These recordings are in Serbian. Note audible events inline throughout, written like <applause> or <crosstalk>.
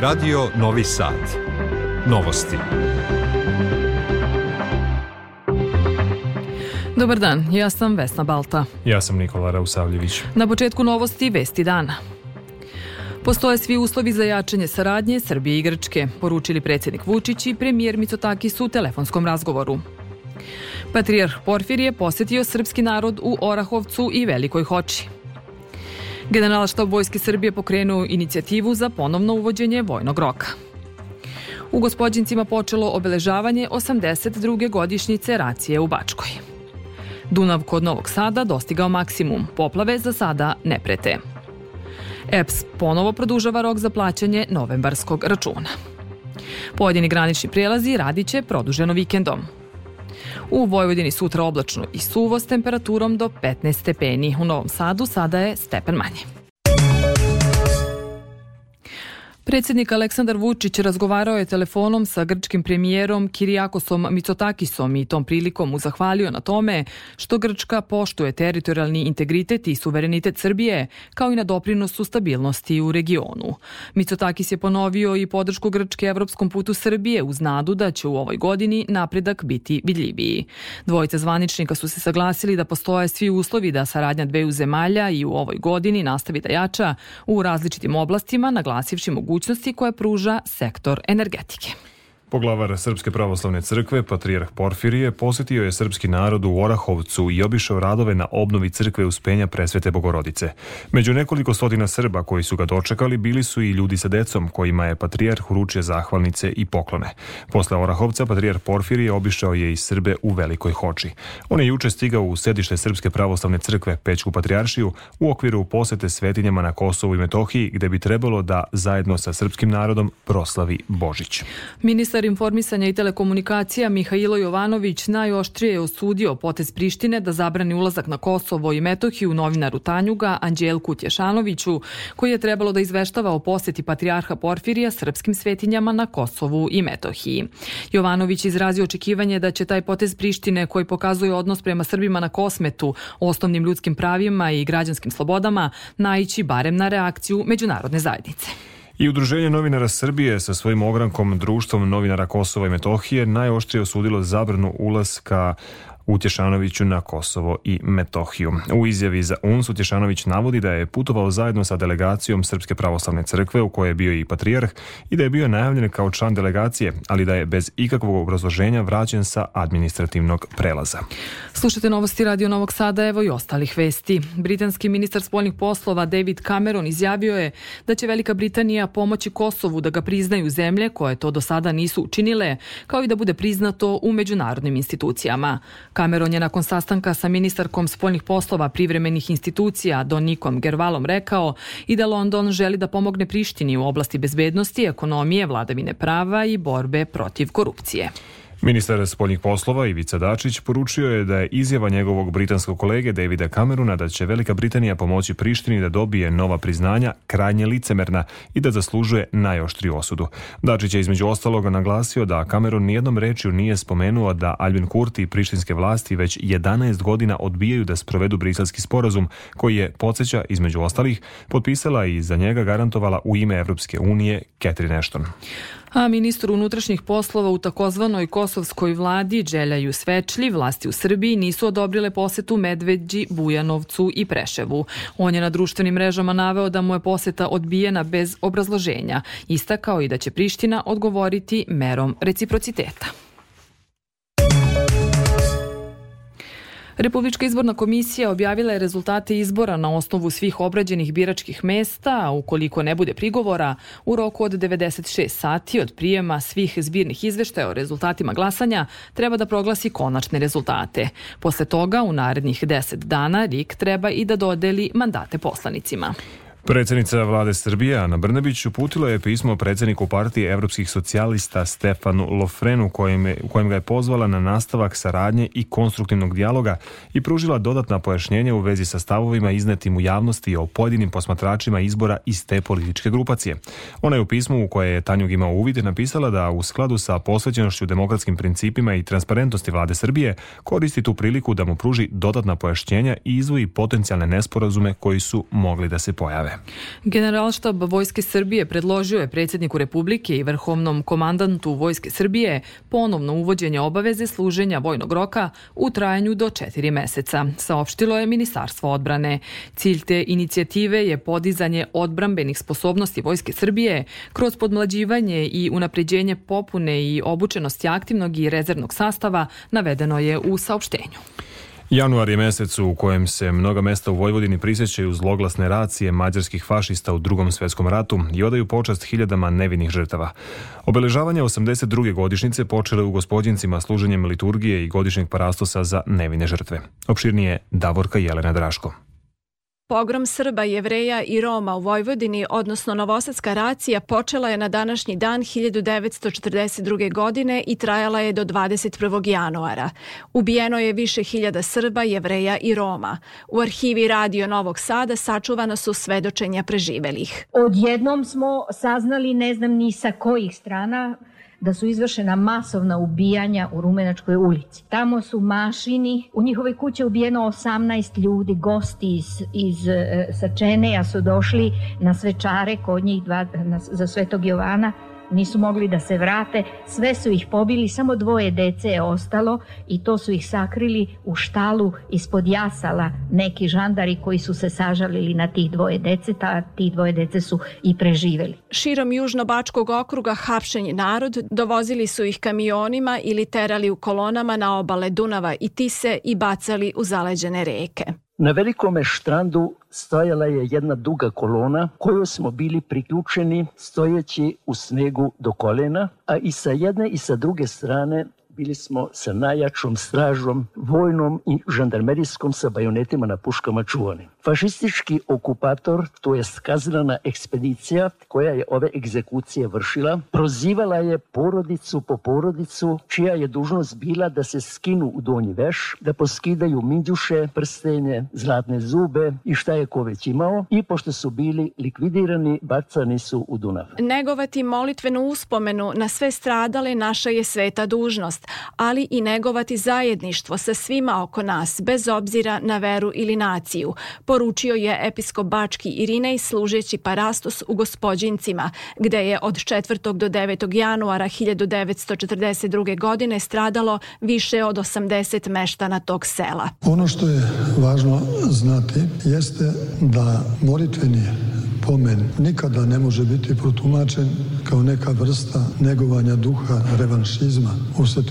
Radio Novi Sad. Novosti. Dobar dan, ja sam Vesna Balta. Ja sam Nikola Rausavljević. Na početku novosti Vesti dana. Postoje svi uslovi za jačanje saradnje Srbije i Grčke, poručili predsjednik Vučić i premijer Mitsotakis u telefonskom razgovoru. Patrijarh Porfir posetio srpski narod u Orahovcu i Velikoj Hoči. General štab Vojske Srbije pokrenuo inicijativu za ponovno uvođenje vojnog roka. U Gospodjincima počelo obeležavanje 82. godišnjice racije u Bačkoj. Dunav kod Novog Sada dostigao maksimum, poplave za sada ne prete. EPS ponovo produžava rok za plaćanje novembarskog računa. Pojedini granični prelazi radit će produženo vikendom. U Vojvodini sutra oblačno i suvo s temperaturom do 15 stepeni. U Novom Sadu sada je stepen manje. Predsednik Aleksandar Vučić razgovarao je telefonom sa grčkim premijerom Kirijakosom Mitsotakisom i tom prilikom mu zahvalio na tome što Grčka poštuje teritorijalni integritet i suverenitet Srbije, kao i na doprinosu stabilnosti u regionu. Mitsotakis je ponovio i podršku Grčke evropskom putu Srbije uz nadu da će u ovoj godini napredak biti vidljiviji. Dvojice zvaničnika su se saglasili da postoje svi uslovi da saradnja dveju zemalja i u ovoj godini nastavi da jača u različitim oblastima, naglasivši mogućnost mogućnosti koje pruža sektor energetike. Poglavar Srpske pravoslavne crkve, patrijarh Porfirije, posetio je srpski narod u Orahovcu i obišao radove na obnovi crkve uspenja presvete Bogorodice. Među nekoliko stotina Srba koji su ga dočekali bili su i ljudi sa decom, kojima je patrijarh uručio zahvalnice i poklone. Posle Orahovca, patrijarh Porfirije obišao je i Srbe u Velikoj Hoči. On je juče stigao u sedište Srpske pravoslavne crkve, Pećku patrijaršiju, u okviru posete svetinjama na Kosovu i Metohiji, gde bi trebalo da zajedno sa srpskim narodom proslavi Božić. Ministar Ministar informisanja i telekomunikacija Mihajlo Jovanović najoštrije je osudio potez Prištine da zabrani ulazak na Kosovo i Metohiju novinaru Tanjuga Anđelku Tješanoviću, koji je trebalo da izveštava o poseti patrijarha Porfirija srpskim svetinjama na Kosovu i Metohiji. Jovanović izrazio očekivanje da će taj potez Prištine koji pokazuje odnos prema Srbima na Kosmetu, osnovnim ljudskim pravima i građanskim slobodama, naići barem na reakciju međunarodne zajednice. I Udruženje novinara Srbije sa svojim ogrankom Društvom novinara Kosova i Metohije najoštrije osudilo zabranu ulaska Utješanoviću na Kosovo i Metohiju. U izjavi za UNS Utješanović navodi da je putovao zajedno sa delegacijom Srpske pravoslavne crkve u kojoj je bio i patrijarh i da je bio najavljen kao član delegacije, ali da je bez ikakvog obrazloženja vraćen sa administrativnog prelaza. Slušajte novosti Radio Novog Sada, evo i ostalih vesti. Britanski ministar spoljnih poslova David Cameron izjavio je da će Velika Britanija pomoći Kosovu da ga priznaju zemlje koje to do sada nisu učinile, kao i da bude priznato u međunarodnim institucijama. Cameron je nakon sastanka sa ministarkom spoljnih poslova privremenih institucija Donikom Gervalom rekao i da London želi da pomogne Prištini u oblasti bezbednosti, ekonomije, vladavine prava i borbe protiv korupcije. Ministar spoljnih poslova Ivica Dačić poručio je da je izjava njegovog britanskog kolege Davida Cameruna da će Velika Britanija pomoći Prištini da dobije nova priznanja krajnje licemerna i da zaslužuje najoštriju osudu. Dačić je između ostaloga naglasio da Cameron nijednom rečju nije spomenuo da Albin Kurti i prištinske vlasti već 11 godina odbijaju da sprovedu briselski sporazum koji je, podsjeća između ostalih, potpisala i za njega garantovala u ime Evropske unije Catherine Ashton. A ministru unutrašnjih poslova u takozvanoj kosovskoj vladi Đeljaju Svečlji vlasti u Srbiji nisu odobrile posetu Medveđi, Bujanovcu i Preševu. On je na društvenim mrežama naveo da mu je poseta odbijena bez obrazloženja. Istakao i da će Priština odgovoriti merom reciprociteta. Republička izborna komisija objavila je rezultate izbora na osnovu svih obrađenih biračkih mesta, a ukoliko ne bude prigovora, u roku od 96 sati od prijema svih zbirnih izveštaja o rezultatima glasanja treba da proglasi konačne rezultate. Posle toga, u narednih 10 dana, RIK treba i da dodeli mandate poslanicima. Predsednica vlade Srbije Ana Brnabić uputila je pismo predsedniku partije evropskih socijalista Stefanu Lofrenu kojem je, u kojem ga je pozvala na nastavak saradnje i konstruktivnog dijaloga i pružila dodatna pojašnjenja u vezi sa stavovima iznetim u javnosti o pojedinim posmatračima izbora iz te političke grupacije. Ona je u pismu u koje je Tanjug imao uvid napisala da u skladu sa posvećenošću demokratskim principima i transparentnosti vlade Srbije koristi tu priliku da mu pruži dodatna pojašnjenja i izvoji potencijalne nesporazume koji su mogli da se pojave. Države. Generalštab Vojske Srbije predložio je predsjedniku Republike i vrhovnom komandantu Vojske Srbije ponovno uvođenje obaveze služenja vojnog roka u trajanju do četiri meseca, saopštilo je Ministarstvo odbrane. Cilj te inicijative je podizanje odbrambenih sposobnosti Vojske Srbije kroz podmlađivanje i unapređenje popune i obučenosti aktivnog i rezervnog sastava, navedeno je u saopštenju. Januar je mesec u kojem se mnoga mesta u Vojvodini prisjećaju zloglasne racije mađarskih fašista u drugom svetskom ratu i odaju počast hiljadama nevinih žrtava. Obeležavanje 82. godišnjice počele u gospodincima služenjem liturgije i godišnjeg parastosa za nevine žrtve. Opširnije Davorka Jelena Draško. Pogrom Srba, Jevreja i Roma u Vojvodini, odnosno Novosadska racija, počela je na današnji dan 1942. godine i trajala je do 21. januara. Ubijeno je više hiljada Srba, Jevreja i Roma. U arhivi Radio Novog Sada sačuvana su svedočenja preživelih. Odjednom smo saznali, ne znam ni sa kojih strana, da su izvršena masovna ubijanja u Rumenačkoj ulici. Tamo su mašini, u njihovoj kući ubijeno 18 ljudi, gosti iz, iz e, Sačeneja su došli na svečare kod njih dva, na, za Svetog Jovana nisu mogli da se vrate, sve su ih pobili, samo dvoje dece je ostalo i to su ih sakrili u štalu ispod jasala neki žandari koji su se sažalili na tih dvoje dece, ta, tih dvoje dece su i preživeli. Širom Južno-Bačkog okruga hapšen je narod, dovozili su ih kamionima ili terali u kolonama na obale Dunava i Tise i bacali u zaleđene reke. Na velikome štrandu stojala je jedna duga kolona koju smo bili priključeni stojeći u snegu do kolena, a i sa jedne i sa druge strane bili smo sa najjačom stražom, vojnom i žandarmerijskom sa bajonetima na puškama čuvani. Fašistički okupator, to je kaznena ekspedicija koja je ove egzekucije vršila, prozivala je porodicu po porodicu, čija je dužnost bila da se skinu u donji veš, da poskidaju minđuše, prstenje, zlatne zube i šta je ko već imao i pošto su bili likvidirani, bacani su u Dunav. Negovati molitvenu uspomenu na sve stradale naša je sveta dužnost, ali i negovati zajedništvo sa svima oko nas, bez obzira na veru ili naciju, poručio je episkop Bački Irinej služeći parastos u Gospodjincima, gde je od 4. do 9. januara 1942. godine stradalo više od 80 meštana tog sela. Ono što je važno znati jeste da molitveni pomen nikada ne može biti protumačen kao neka vrsta negovanja duha revanšizma,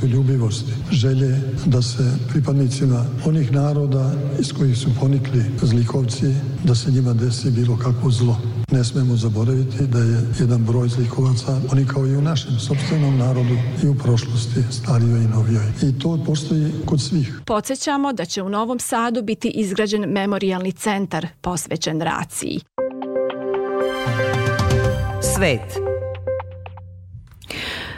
ljubivosti, želje da se pripadnicima onih naroda iz kojih su ponikli zlikovci, da se njima desi bilo kakvo zlo. Ne smemo zaboraviti da je jedan broj zlikovaca, oni kao i u našem sobstvenom narodu i u prošlosti, starijoj i novijoj. I to postoji kod svih. Podsećamo da će u Novom Sadu biti izgrađen memorialni centar posvećen raciji. Svet.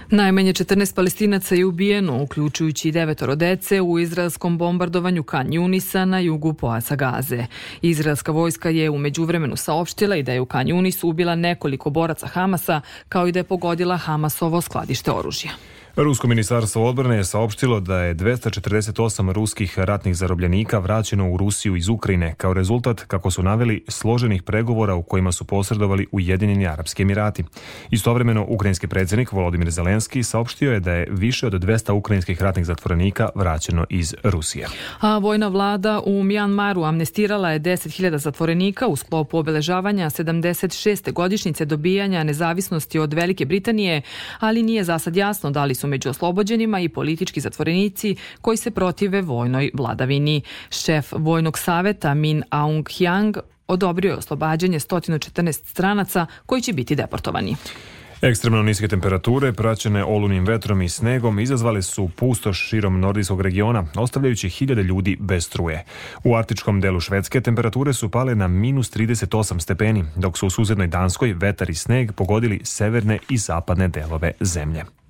Najmanje 14 palestinaca je ubijeno, uključujući i devetoro dece, u izraelskom bombardovanju Kan Junisa na jugu poasa Gaze. Izraelska vojska je umeđu vremenu saopštila i da je u Kan Junisu ubila nekoliko boraca Hamasa, kao i da je pogodila Hamasovo skladište oružja. Rusko ministarstvo odbrane je saopštilo da je 248 ruskih ratnih zarobljenika vraćeno u Rusiju iz Ukrajine kao rezultat, kako su naveli, složenih pregovora u kojima su posredovali Ujedinjeni Arapski Emirati. Istovremeno, ukrajinski predsjednik Volodimir Zelenski saopštio je da je više od 200 ukrajinskih ratnih zatvorenika vraćeno iz Rusije. A vojna vlada u Mjanmaru amnestirala je 10.000 zatvorenika u sklopu obeležavanja 76. godišnjice dobijanja nezavisnosti od Velike Britanije, ali nije za sad jasno da li su među oslobođenima i politički zatvorenici koji se protive vojnoj vladavini. Šef Vojnog saveta Min Aung Hyang odobrio je oslobađanje 114 stranaca koji će biti deportovani. Ekstremno niske temperature, praćene olunim vetrom i snegom, izazvale su pustoš širom nordijskog regiona, ostavljajući hiljade ljudi bez struje. U artičkom delu Švedske temperature su pale na minus 38 stepeni, dok su u susednoj Danskoj vetar i sneg pogodili severne i zapadne delove zemlje.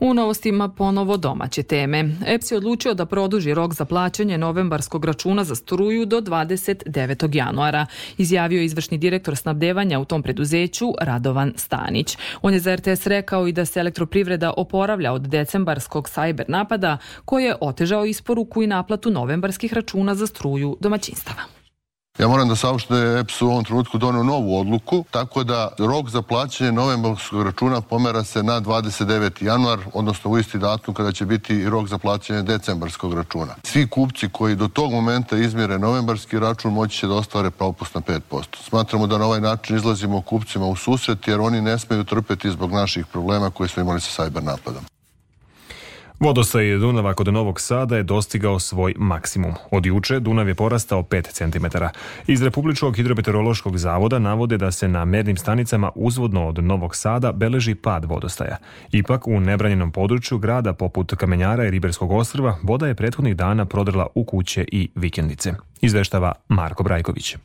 U novostima ponovo domaće teme. EPS je odlučio da produži rok za plaćanje novembarskog računa za struju do 29. januara, izjavio izvršni direktor snabdevanja u tom preduzeću Radovan Stanić. On je za RTS rekao i da se elektroprivreda oporavlja od decembarskog sajber napada koji je otežao isporuku i naplatu novembarskih računa za struju domaćinstava. Ja moram da saopšte da je EPS u ovom trenutku donio novu odluku, tako da rok za plaćanje novembarskog računa pomera se na 29. januar, odnosno u isti datum kada će biti rok za plaćanje decembarskog računa. Svi kupci koji do tog momenta izmjere novembarski račun moći će da ostvare propust na 5%. Smatramo da na ovaj način izlazimo kupcima u susret jer oni ne smeju trpeti zbog naših problema koje smo imali sa sajber napadom. Vodostaj Dunava kod Novog Sada je dostigao svoj maksimum. Od juče Dunav je porastao 5 cm. Iz Republičkog hidrometeorološkog zavoda navode da se na mernim stanicama uzvodno od Novog Sada beleži pad vodostaja. Ipak u nebranjenom području grada poput Kamenjara i Riberskog ostrva voda je prethodnih dana prodrla u kuće i vikendice. Izveštava Marko Brajković.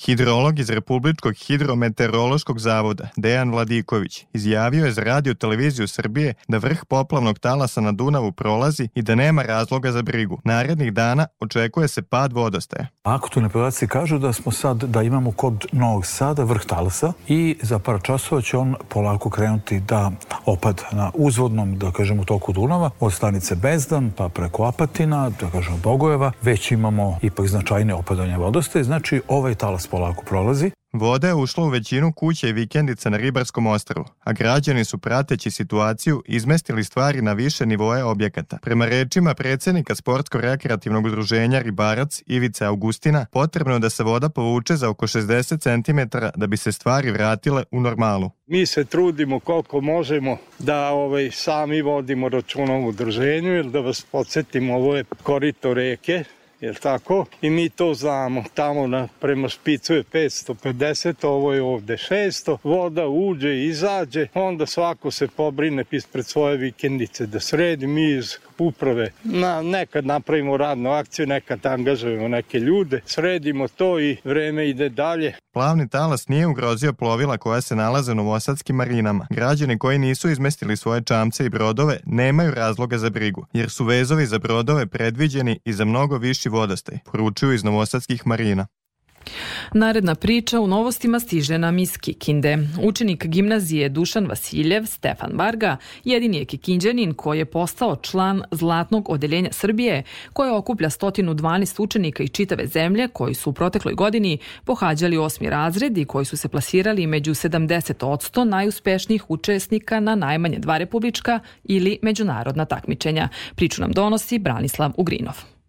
Hidrolog iz Republičkog hidrometeorološkog zavoda Dejan Vladiković izjavio je za radio televiziju Srbije da vrh poplavnog talasa na Dunavu prolazi i da nema razloga za brigu. Narednih dana očekuje se pad vodostaja. Aktualne podaci kažu da smo sad, da imamo kod Novog Sada vrh talasa i za par časova će on polako krenuti da opad na uzvodnom, da kažemo, toku Dunava, od stanice Bezdan pa preko Apatina, da kažemo Bogojeva, već imamo ipak značajne opadanje vodostaje, znači ovaj talas polako prolazi. Voda je ušla u većinu kuća i vikendica na Ribarskom ostrvu, a građani su prateći situaciju izmestili stvari na više nivoje objekata. Prema rečima predsednika Sportsko-rekreativnog udruženja Ribarac Ivice Augustina, potrebno je da se voda povuče za oko 60 cm da bi se stvari vratile u normalu. Mi se trudimo koliko možemo da ovaj, sami vodimo računom u udruženju, jer da vas podsjetimo, ovo je korito reke, jel tako? I mi to znamo, tamo na, prema špicu je 550, ovo je ovde 600, voda uđe i izađe, onda svako se pobrine ispred svoje vikendice da sredi, mi iz uprave. Na, nekad napravimo radnu akciju, nekad angažujemo neke ljude, sredimo to i vreme ide dalje. Plavni talas nije ugrozio plovila koja se nalaze u novosadskim marinama. Građani koji nisu izmestili svoje čamce i brodove nemaju razloga za brigu, jer su vezovi za brodove predviđeni i za mnogo viši vodostaj, poručuju iz novosadskih marina. Naredna priča u novostima stiže nam iz Kikinde. Učenik gimnazije Dušan Vasiljev, Stefan Varga, jedini je kikinđanin koji je postao član Zlatnog odeljenja Srbije, koje okuplja 112 učenika iz čitave zemlje koji su u protekloj godini pohađali osmi razred i koji su se plasirali među 70 odsto najuspešnijih učesnika na najmanje dva republička ili međunarodna takmičenja. Priču nam donosi Branislav Ugrinov.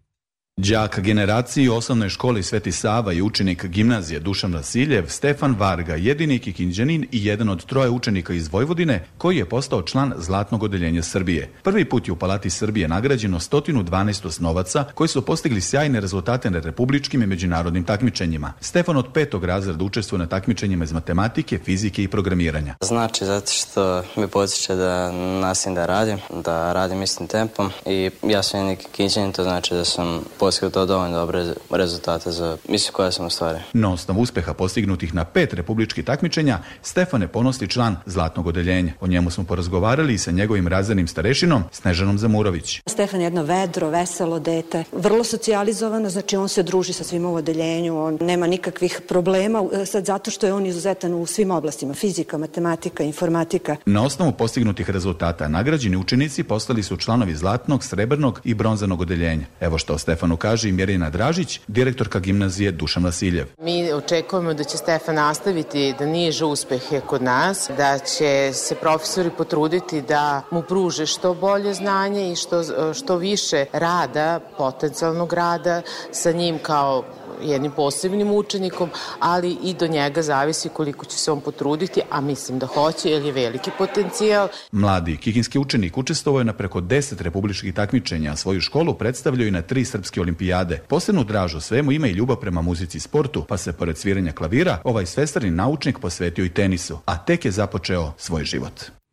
Đak generaciji osnovnoj školi Sveti Sava i učenik gimnazije Dušan Vasiljev, Stefan Varga, jedini kikinđanin i jedan od troje učenika iz Vojvodine koji je postao član Zlatnog odeljenja Srbije. Prvi put je u Palati Srbije nagrađeno 112 osnovaca koji su postigli sjajne rezultate na republičkim i međunarodnim takmičenjima. Stefan od petog razreda učestvuje na takmičenjima iz matematike, fizike i programiranja. Znači zato što me podsjeća da nasim da radim, da radim istim tempom i ja sam neki kikinđanin, to znači da sam postigao to dovoljno dobre rezultate za misiju koja sam ostvario. Na osnovu uspeha postignutih na pet republičkih takmičenja, Stefan je ponosni član Zlatnog odeljenja. O njemu smo porazgovarali i sa njegovim razrednim starešinom Snežanom Zamurović. Stefan je jedno vedro, veselo dete, vrlo socijalizovano, znači on se druži sa svima u odeljenju, on nema nikakvih problema, e, sad zato što je on izuzetan u svim oblastima, fizika, matematika, informatika. Na osnovu postignutih rezultata nagrađeni učenici postali su članovi Zlatnog, Srebrnog i Bronzanog odeljenja. Evo što Stefanu Stefanu kaže i Mirjana Dražić, direktorka gimnazije Dušan Vasiljev. Mi očekujemo da će Stefan nastaviti da niže uspehe kod nas, da će se profesori potruditi da mu pruže što bolje znanje i što, što više rada, potencijalnog rada sa njim kao jednim posebnim učenikom, ali i do njega zavisi koliko će se on potruditi, a mislim da hoće, jer je veliki potencijal. Mladi kikinski učenik učestvovao je na preko 10 republičkih takmičenja, a svoju školu predstavljaju i na tri srpske olimpijade. Posebnu dražu svemu ima i ljubav prema muzici i sportu, pa se pored sviranja klavira, ovaj svestrani naučnik posvetio i tenisu, a tek je započeo svoj život.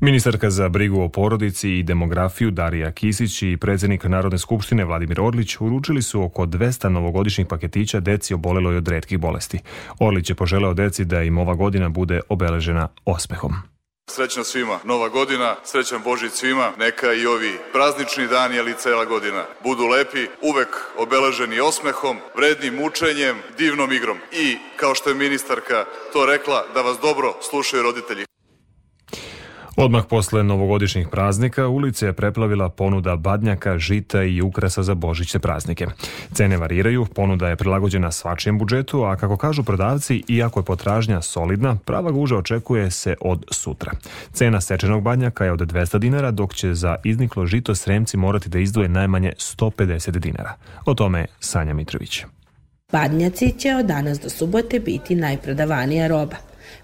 Ministarka za brigu o porodici i demografiju Darija Kisić i predsednik Narodne skupštine Vladimir Orlić uručili su oko 200 novogodišnjih paketića deci oboleloj od redkih bolesti. Orlić je poželeo deci da im ova godina bude obeležena osmehom. Srećna svima, nova godina, srećan Božić svima, neka i ovi praznični dani, ali i cela godina budu lepi, uvek obeleženi osmehom, vrednim mučenjem, divnom igrom. I, kao što je ministarka to rekla, da vas dobro slušaju roditelji. Odmah posle novogodišnjih praznika ulice je preplavila ponuda badnjaka, žita i ukrasa za božićne praznike. Cene variraju, ponuda je prilagođena svačijem budžetu, a kako kažu prodavci, iako je potražnja solidna, prava guža očekuje se od sutra. Cena sečenog badnjaka je od 200 dinara, dok će za izniklo žito sremci morati da izdvoje najmanje 150 dinara. O tome Sanja Mitrović. Badnjaci će od danas do subote biti najprodavanija roba.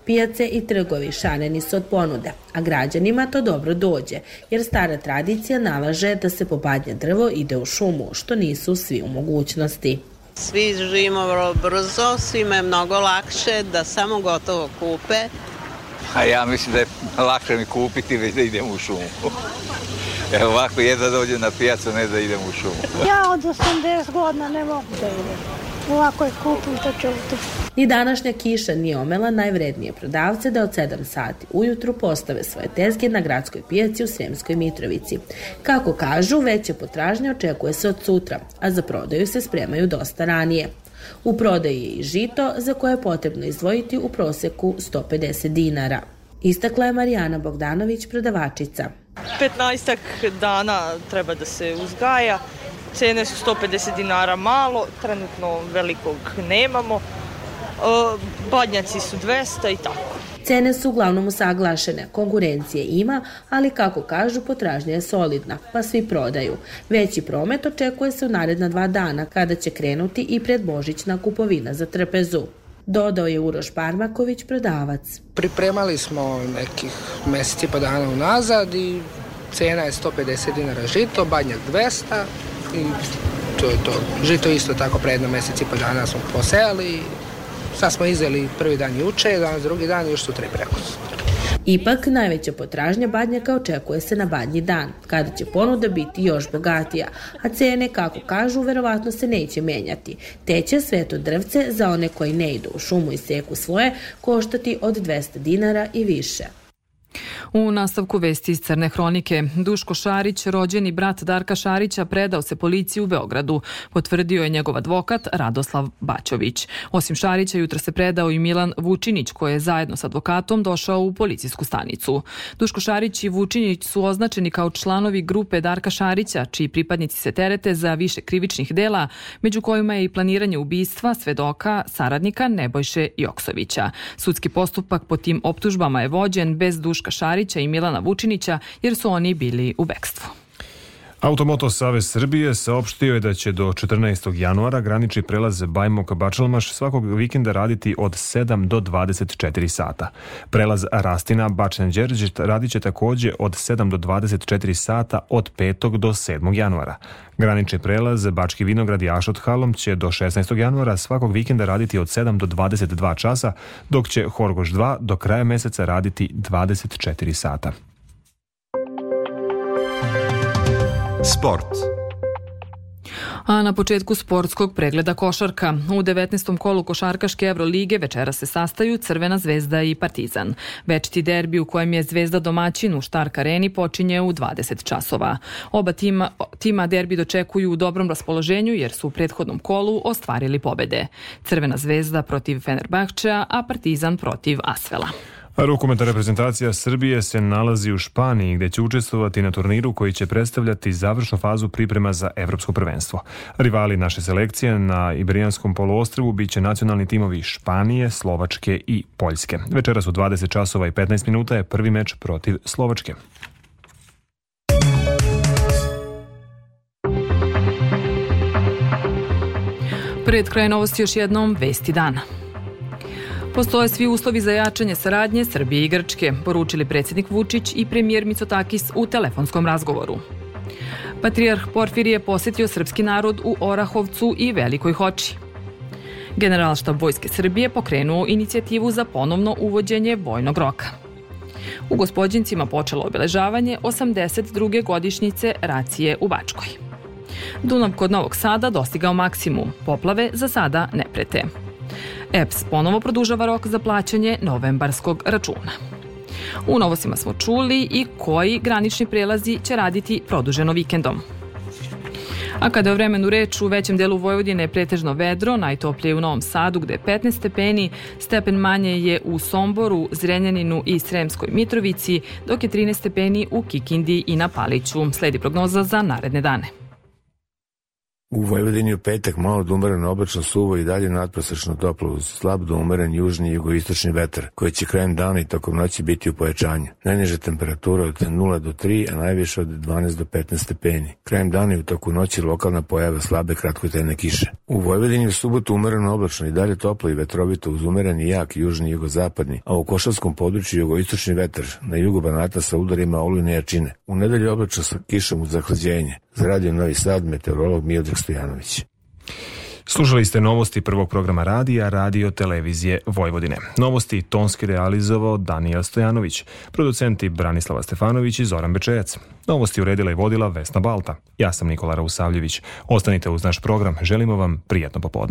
Pijace i trgovi šaneni su od ponude, a građanima to dobro dođe, jer stara tradicija nalaže da se po badnje drvo ide u šumu, što nisu svi u mogućnosti. Svi živimo vrlo brzo, svima je mnogo lakše da samo gotovo kupe. A ja mislim da je lakše mi kupiti već da idem u šumu. <laughs> Evo ovako jedva dođem na pijacu, ne da idem u šumu. Ja od 80 godina ne mogu da idem. Ovako je kupim to čutu. Ni današnja kiša nije omela najvrednije prodavce da od 7 sati ujutru postave svoje tezge na gradskoj pijaci u Sremskoj Mitrovici. Kako kažu, veća potražnja očekuje se od sutra, a za prodaju se spremaju dosta ranije. U prodaji je i žito za koje je potrebno izdvojiti u proseku 150 dinara. Istakla je Marijana Bogdanović, prodavačica. 15 dana treba da se uzgaja, Cene su 150 dinara malo, trenutno velikog nemamo. Badnjaci su 200 i tako. Cene su uglavnom usaglašene, konkurencije ima, ali kako kažu, potražnja je solidna, pa svi prodaju. Veći promet očekuje se u naredna dva dana, kada će krenuti i predbožićna kupovina za trpezu. Dodao je Uroš Parmaković, prodavac. Pripremali smo nekih meseci pa dana unazad i cena je 150 dinara žito, badnjak 200, i to je to. Žito isto tako pre jedno mesec i po dana smo posejali sad smo izeli prvi dan juče, danas drugi dan i još sutra i preko Ipak, najveća potražnja badnjaka očekuje se na badnji dan, kada će ponuda biti još bogatija, a cene, kako kažu, verovatno se neće menjati, te će sveto drvce za one koji ne idu u šumu i seku svoje koštati od 200 dinara i više. U nastavku vesti iz Crne hronike, Duško Šarić, rođeni brat Darka Šarića, predao se policiji u Beogradu, potvrdio je njegov advokat Radoslav Baćović. Osim Šarića, jutra se predao i Milan Vučinić, koji je zajedno s advokatom došao u policijsku stanicu. Duško Šarić i Vučinić su označeni kao članovi grupe Darka Šarića, čiji pripadnici se terete za više krivičnih dela, među kojima je i planiranje ubistva svedoka saradnika Nebojše Joksovića. Sudski postupak po tim optužbama je vođen bez Duška Šarića Đurića i Milana Vučinića jer su oni bili u bekstvu. Automoto Savez Srbije saopštio je da će do 14. januara granični prelaz Bajmok Bačalmaš svakog vikenda raditi od 7 do 24 sata. Prelaz Rastina Bačan Đerđet radit će takođe od 7 do 24 sata od 5. do 7. januara. Granični prelaz Bački Vinograd i Ašot Halom će do 16. januara svakog vikenda raditi od 7 do 22 časa, dok će Horgoš 2 do kraja meseca raditi 24 sata. Sport. A na početku sportskog pregleda košarka. U 19. kolu košarkaške Evrolige večera se sastaju Crvena zvezda i Partizan. Večiti derbi u kojem je zvezda domaćin u Štark areni počinje u 20 časova. Oba tima, tima derbi dočekuju u dobrom raspoloženju jer su u prethodnom kolu ostvarili pobede. Crvena zvezda protiv Fenerbahčea, a Partizan protiv Asvela. Rukometna reprezentacija Srbije se nalazi u Španiji gde će učestvovati na turniru koji će predstavljati završnu fazu priprema za evropsko prvenstvo. Rivali naše selekcije na Iberijanskom poluostrvu biće nacionalni timovi Španije, Slovačke i Poljske. Večera su 20 časova i 15 minuta je prvi meč protiv Slovačke. Pred kraj novosti još jednom vesti dana. Postoje svi uslovi za jačanje saradnje Srbije i Grčke, poručili predsjednik Vučić i premijer Micotakis u telefonskom razgovoru. Patrijarh Porfirije posjetio srpski narod u Orahovcu i Velikoj Hoči. Generalštab Vojske Srbije pokrenuo inicijativu za ponovno uvođenje vojnog roka. U Gospodjincima počelo obeležavanje 82. godišnjice racije u Bačkoj. Dunav kod Novog Sada dostigao maksimum, poplave za sada ne prete. EPS ponovo produžava rok za plaćanje novembarskog računa. U novostima smo čuli i koji granični prelazi će raditi produženo vikendom. A kada je o vremenu reč, u većem delu Vojvodine je pretežno vedro, najtoplije u Novom Sadu gde je 15 stepeni, stepen manje je u Somboru, Zrenjaninu i Sremskoj Mitrovici, dok je 13 stepeni u Kikindi i na Paliću. Sledi prognoza za naredne dane. U Vojvodini u petak malo da umereno oblačno suvo i dalje nadprosečno toplo uz slab da umeren južni i jugoistočni vetar, koji će krajem dana i tokom noći biti u pojačanju. Najniža temperatura od 0 do 3, a najviše od 12 do 15 stepeni. Krajem dana i u toku noći lokalna pojava slabe kratkotrajne kiše. U Vojvodini u subotu umereno oblačno i dalje toplo i vetrovito uz umeren i jak južni i jugozapadni, a u košarskom području jugoistočni vetar, na jugu Banata sa udarima olujne jačine. U nedelju oblačno sa kišom uz zahlađenje. Za radio Novi Sad, meteorolog Miodrag Stojanović. Slušali ste novosti prvog programa radija Radio Televizije Vojvodine. Novosti tonski realizovao Danijel Stojanović, producenti Branislava Stefanović i Zoran Bečejac. Novosti uredila i vodila Vesna Balta. Ja sam Nikola Rausavljević. Ostanite uz naš program. Želimo vam prijatno popodne.